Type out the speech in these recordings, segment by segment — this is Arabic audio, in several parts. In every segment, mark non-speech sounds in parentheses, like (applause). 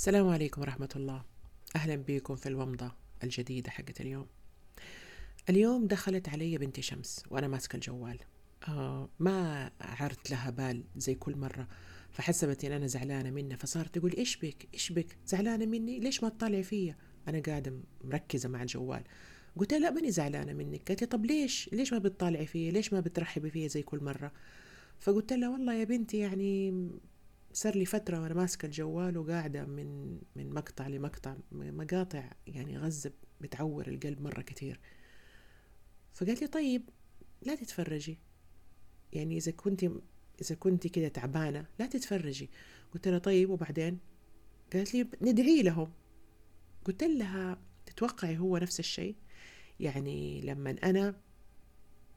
السلام عليكم ورحمة الله. أهلا بكم في الومضة الجديدة حقت اليوم. اليوم دخلت علي بنتي شمس وأنا ماسكة الجوال. آه ما عرت لها بال زي كل مرة فحسبت إن أنا زعلانة منها فصارت تقول إيش بك؟ إيش بك؟ زعلانة مني؟ ليش ما تطالع فيا؟ أنا قاعدة مركزة مع الجوال. قلت لها لا ماني زعلانة منك. قالت لي طب ليش؟ ليش ما بتطالعي فيا؟ ليش ما بترحبي فيا زي كل مرة؟ فقلت لها والله يا بنتي يعني صار لي فترة وأنا ماسكة الجوال وقاعدة من من مقطع لمقطع مقاطع يعني غزة بتعور القلب مرة كتير. فقالت لي طيب لا تتفرجي. يعني إذا كنت إذا كنت كده تعبانة لا تتفرجي. قلت لها طيب وبعدين؟ قالت لي ندعي لهم. قلت لها تتوقعي هو نفس الشيء؟ يعني لما أنا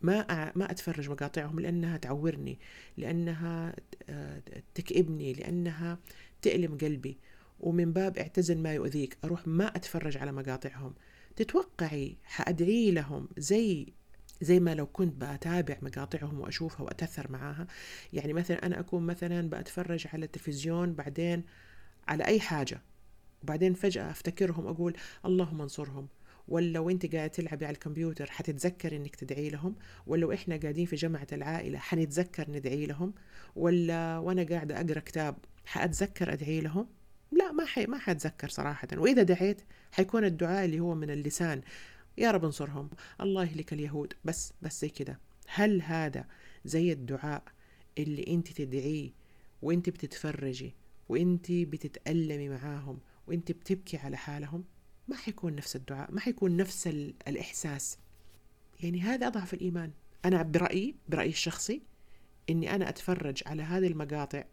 ما ما أتفرج مقاطعهم لأنها تعورني لأنها آه، تكئبني لأنها تألم قلبي. ومن باب اعتزل ما يؤذيك أروح ما أتفرج على مقاطعهم. تتوقعي حأدعي لهم زي زي ما لو كنت بتابع مقاطعهم وأشوفها وأتأثر معاها. يعني مثلا أنا أكون مثلا بتفرج على التلفزيون بعدين على أي حاجة وبعدين فجأة أفتكرهم أقول اللهم انصرهم. ولا وانت قاعد تلعبي على الكمبيوتر حتتذكر إنك تدعي لهم؟ ولا وإحنا قاعدين في جمعة العائلة حنتذكر ندعي لهم؟ ولا وأنا قاعدة أقرأ كتاب حأتذكر أدعي لهم؟ لا ما حي ما حأتذكر صراحة. وإذا دعيت حيكون الدعاء اللي هو من اللسان. يا رب انصرهم. الله يهلك اليهود. بس بس زي كده. هل هذا زي الدعاء اللي أنت تدعيه وأنت بتتفرجي وأنت بتتألمي معاهم وأنت بتبكي على حالهم؟ ما حيكون نفس الدعاء ما حيكون نفس الإحساس. يعني هذا أضعف الإيمان. أنا برأيي برأيي الشخصي إني أنا أتفرج على هذه المقاطع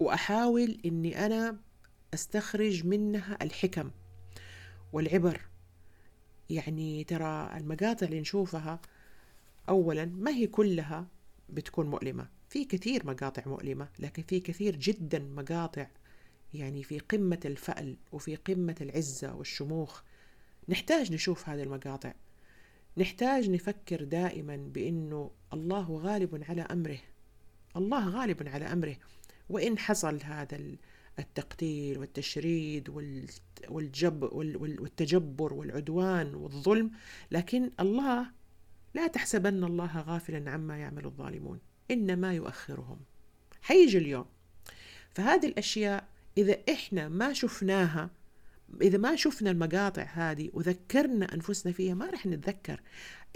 وأحاول إني أنا أستخرج منها الحكم والعبر. يعني ترى المقاطع اللي نشوفها أولا ما هي كلها بتكون مؤلمة. في كثير مقاطع مؤلمة لكن في كثير جدا مقاطع يعني في قمة الفأل وفي قمة العزة والشموخ نحتاج نشوف هذه المقاطع. نحتاج نفكر دائما بأنه الله غالب على أمره. الله غالب على أمره. وإن حصل هذا التقتيل والتشريد والجب والتجبر والعدوان والظلم لكن الله لا تحسبن الله غافلا عما يعمل الظالمون إنما يؤخرهم. حيجي اليوم. فهذه الأشياء إذا إحنا ما شفناها إذا ما شفنا المقاطع هذه وذكرنا أنفسنا فيها ما رح نتذكر.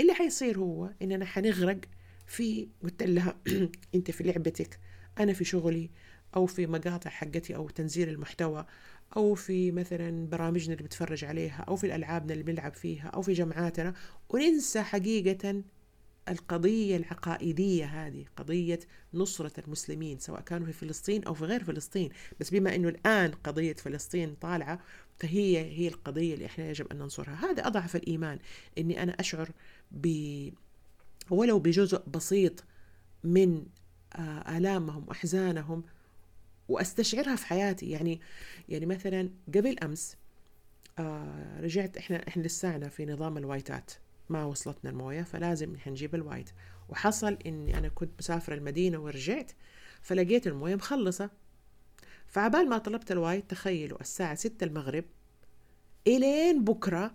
اللي حيصير هو إننا حنغرق في قلت لها (clears throat) أنت في لعبتك أنا في شغلي أو في مقاطع حقتي أو تنزيل المحتوى أو في مثلا برامجنا اللي بتفرج عليها أو في الألعابنا اللي بنلعب فيها أو في جمعاتنا. وننسى حقيقة القضية العقائدية هذه قضية نصرة المسلمين سواء كانوا في فلسطين أو في غير فلسطين. بس بما أنه الآن قضية فلسطين طالعة فهي هي القضية اللي إحنا يجب أن ننصرها. هذا أضعف الإيمان أني أنا أشعر ب ولو بجزء بسيط من آه، آلامهم وأحزانهم وأستشعرها في حياتي. يعني يعني مثلا قبل أمس آه رجعت إحنا إحنا لسانا في نظام الوايتات. ما وصلتنا الموية فلازم نجيب الوايت. وحصل إني أنا كنت مسافره المدينة ورجعت فلقيت الموية مخلصة. فعبال ما طلبت الوايت تخيلوا الساعة ستة المغرب إلين بكرة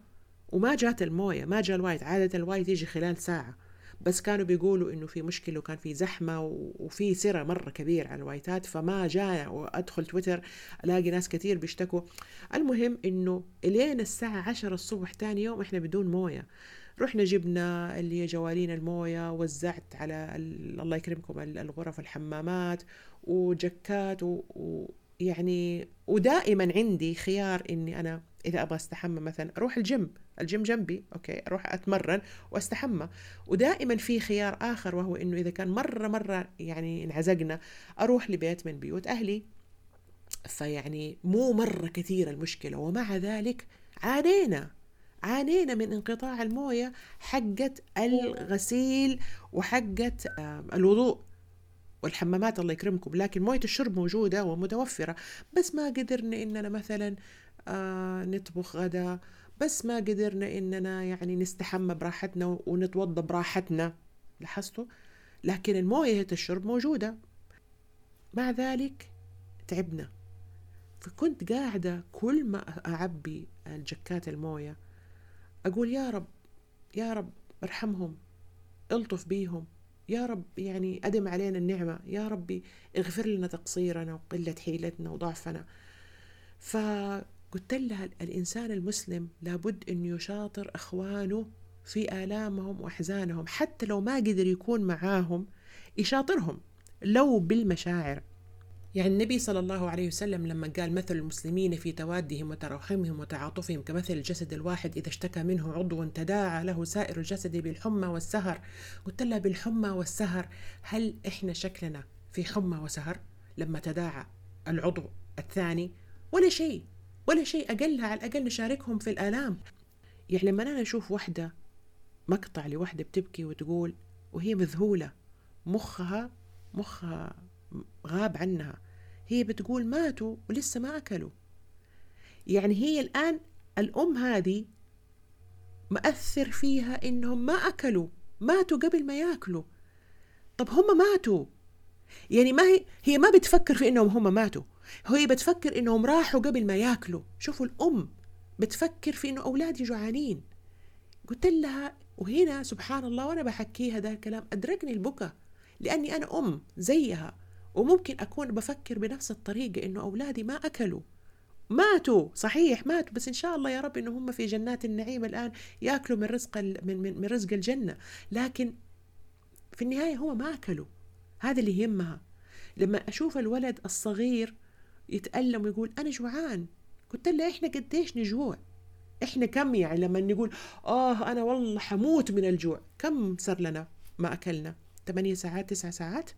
وما جات الموية ما جاء الوايت. عادة الوايت يجي خلال ساعة. بس كانوا بيقولوا إنه في مشكلة وكان في زحمة وفي سرا مرة كبير على الوايتات. فما جاء وأدخل تويتر ألاقي ناس كثير بيشتكوا. المهم إنه إلين الساعة عشرة الصبح تاني يوم إحنا بدون موية. رحنا جبنا اللي هي جوالين الموية وزعت على الله يكرمكم الغرف الحمامات وجكات ويعني ودائما عندي خيار إني أنا إذا أبغى أستحمى مثلا أروح ال gym. ال gym جنبي okay أروح أتمرن وأستحمى. ودائما في خيار آخر وهو إنه إذا كان مرة مرة يعني انعزقنا أروح لبيت من بيوت أهلي. فيعني مو مرة كثير المشكلة ومع ذلك عانينا. عانينا من انقطاع المويه حقت الغسيل وحقت الوضوء والحمامات الله يكرمكم. لكن مويه الشرب موجوده ومتوفره. بس ما قدرنا إننا مثلا آه نطبخ غدا. بس ما قدرنا إننا يعني نستحمى براحتنا ونتوضا براحتنا. لاحظتوا؟ لكن مويه الشرب موجودة. مع ذلك تعبنا. فكنت قاعدة كل ما أعبي الجكات الموية أقول يا رب يا رب ارحمهم ألطف بيهم يا رب يعني أدم علينا النعمة يا ربي اغفر لنا تقصيرنا وقلة حيلتنا وضعفنا. فقلت لها الإنسان المسلم لابد أن يشاطر أخوانه في آلامهم وأحزانهم حتى لو ما قدر يكون معاهم يشاطرهم لو بالمشاعر. يعني النبي صلى الله عليه وسلم لما قال مثل المسلمين في توادهم وتراحمهم وتعاطفهم كمثل الجسد الواحد إذا اشتكى منه عضو تداعى له سائر الجسد بالحمى والسهر. قلت لها بالحمى والسهر هل إحنا شكلنا في حمى وسهر؟ لما تداعى العضو الثاني ولا شيء ولا شيء أقلها على الأقل نشاركهم في الآلام. يعني لما أنا أشوف وحدة مقطع لوحدة بتبكي وتقول وهي مذهولة مخها مخها غاب عنها. هي بتقول ماتوا ولسه ما أكلوا. يعني هي الآن الأم هذه مأثر فيها إنهم ما أكلوا ماتوا قبل ما ياكلوا. طب هم ماتوا؟ يعني ما هي هي ما بتفكر في إنهم هم ماتوا. هي بتفكر إنهم راحوا قبل ما ياكلوا. شوفوا الأم بتفكر في إنه أولادي جوعانين. قلت لها وهنا سبحان الله وأنا بحكي هذا الكلام أدركني البكا لأني أنا أم زيها. وممكن أكون بفكر بنفس الطريقة إنه أولادي ما أكلوا. ماتوا صحيح ماتوا بس إن شاء الله يا رب إنه هم في جنات النعيم الآن يأكلوا من رزق من, من, من رزق الجنة. لكن في النهاية هو ما أكلوا. هذا اللي يهمها. لما أشوف الولد الصغير يتألم ويقول أنا جوعان. قلت له إحنا قديش نجوع؟ إحنا كم يعني لما نقول آه أنا والله حموت من الجوع. كم صار لنا ما أكلنا؟ ثمانية ساعات تسعة ساعات؟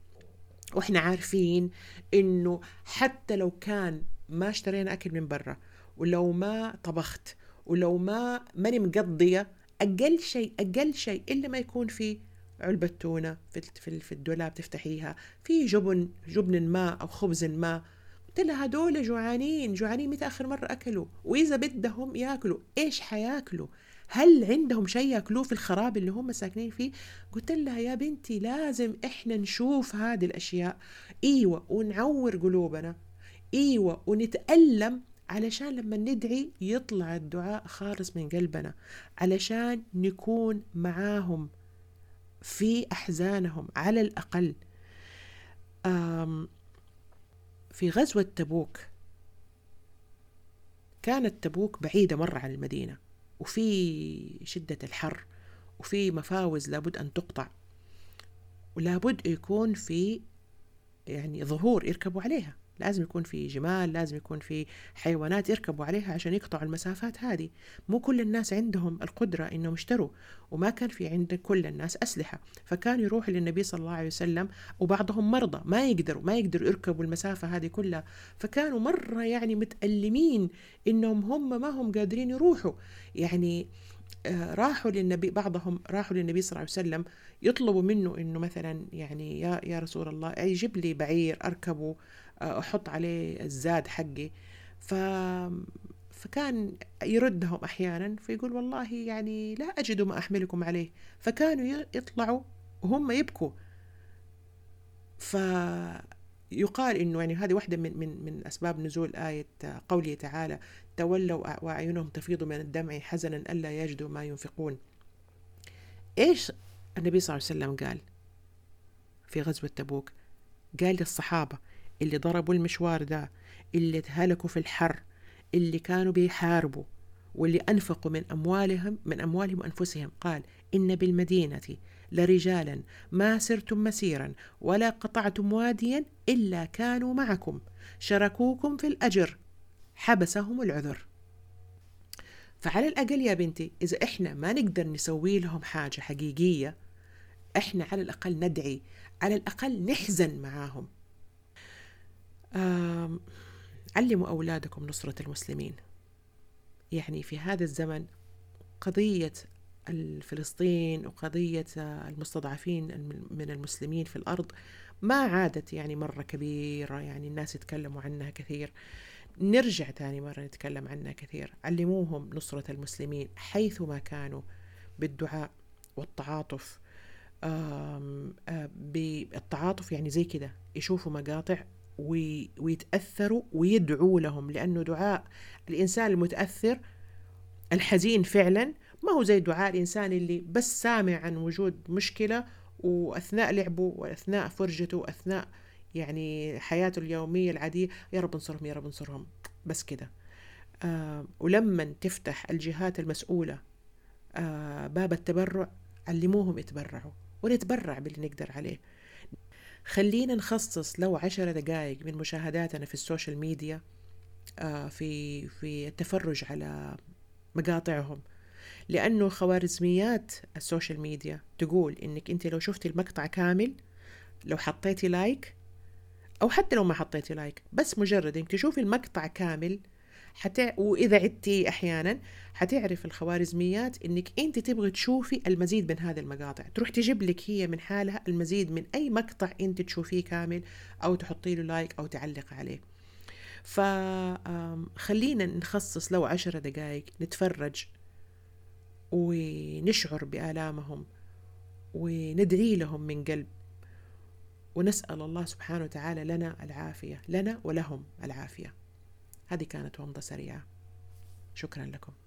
وإحنا عارفين إنه حتى لو كان ما اشترينا أكل من برا ولو ما طبخت ولو ما ماني مقضية أقل شيء أقل شيء إلا ما يكون في علبة تونة في في الدولاب تفتحيها في جبن جبن ما أو خبز ما. قلت لها هدول جوعانين جوعانين متى آخر مرة أكلوا؟ وإذا بدهم يأكلوا إيش حياكلوا؟ هل عندهم شيء ياكلوه في الخراب اللي هم ساكنين فيه؟ قلت لها يا بنتي لازم إحنا نشوف هذه الأشياء. إيوه ونعور قلوبنا. إيوه ونتألم علشان لما ندعي يطلع الدعاء خالص من قلبنا علشان نكون معاهم في أحزانهم على الأقل. في غزوة تبوك كانت تبوك بعيدة مرة عن المدينة. وفي شدة الحر وفي مفاوز لابد أن تقطع ولابد يكون في يعني ظهور يركبوا عليها. لازم يكون في جمال لازم يكون في حيوانات يركبوا عليها عشان يقطعوا المسافات هذه. مو كل الناس عندهم القدرة إنهم يشتروا وما كان في عند كل الناس أسلحة. فكان يروح للنبي صلى الله عليه وسلم وبعضهم مرضى ما يقدروا ما يقدروا يركبوا المسافة هذه كلها. فكانوا مرة يعني متألمين إنهم هم ما هم قادرين يروحوا. يعني آه، راحوا للنبي بعضهم راحوا للنبي صلى الله عليه وسلم يطلبوا منه إنه مثلا يعني يا يا رسول الله يجيب لي بعير أركبه أحط عليه الزاد حقي. ف فكان يردهم أحيانا فيقول والله يعني لا أجد ما أحملكم عليه. فكانوا يطلعوا وهم يبكوا. فيقال إنه يعني هذه واحدة من من من أسباب نزول آية قوله تعالى تولوا وأعينهم تفيض من الدمع حزنا ألا يجدوا ما ينفقون. إيش النبي صلى الله عليه وسلم قال في غزوة تبوك؟ قال للصحابة اللي ضربوا المشوار ده اللي اتهلكوا في الحر اللي كانوا بيحاربوا واللي أنفقوا من أموالهم من أموالهم وأنفسهم. قال إن بالمدينة لرجالا ما سرتم مسيرا ولا قطعتم واديا إلا كانوا معكم شركوكم في الأجر حبسهم العذر. فعلى الأقل يا بنتي إذا إحنا ما نقدر نسوي لهم حاجة حقيقية إحنا على الأقل ندعي على الأقل نحزن معاهم. علموا أولادكم نصرة المسلمين. يعني في هذا الزمن قضية فلسطين وقضية المستضعفين من المسلمين في الأرض ما عادت يعني مرة كبيرة يعني الناس يتكلموا عنها كثير. نرجع تاني مرة نتكلم عنها كثير. علموهم نصرة المسلمين حيثما كانوا بالدعاء والتعاطف. بالتعاطف يعني زي كده. يشوفوا مقاطع ويتأثروا ويدعوا لهم لأنه دعاء الإنسان المتأثر الحزين فعلا ما هو زي دعاء الإنسان اللي بس سامع عن وجود مشكلة وأثناء لعبه وأثناء فرجته وأثناء يعني حياته اليومية العادية يا رب انصرهم يا رب انصرهم. بس كده. آه ولما تفتح الجهات المسؤولة آه باب التبرع علموهم يتبرعوا ونتبرع باللي نقدر عليه. خلينا نخصص لو عشر دقائق من مشاهداتنا في السوشيال ميديا آه في في التفرج على مقاطعهم. لأنه خوارزميات ال social media تقول إنك أنت لو شفتي المقطع كامل لو حطيتي like أو حتى لو ما حطيتي like بس مجرد إنك تشوفي المقطع كامل حتع... وإذا عدتي أحيانا حتعرف الخوارزميات إنك أنت تبغي تشوفي المزيد من هذه المقاطع. تروح تجيب لك هي من حالها المزيد من أي مقطع أنت تشوفيه كامل أو تحطي له like أو تعلق عليه. فخلينا نخصص لو عشر دقائق نتفرج ونشعر بآلامهم وندعي لهم من قلب. ونسأل الله سبحانه وتعالى لنا العافية لنا ولهم العافية. هذه كانت ومضة سريعة. شكرا لكم.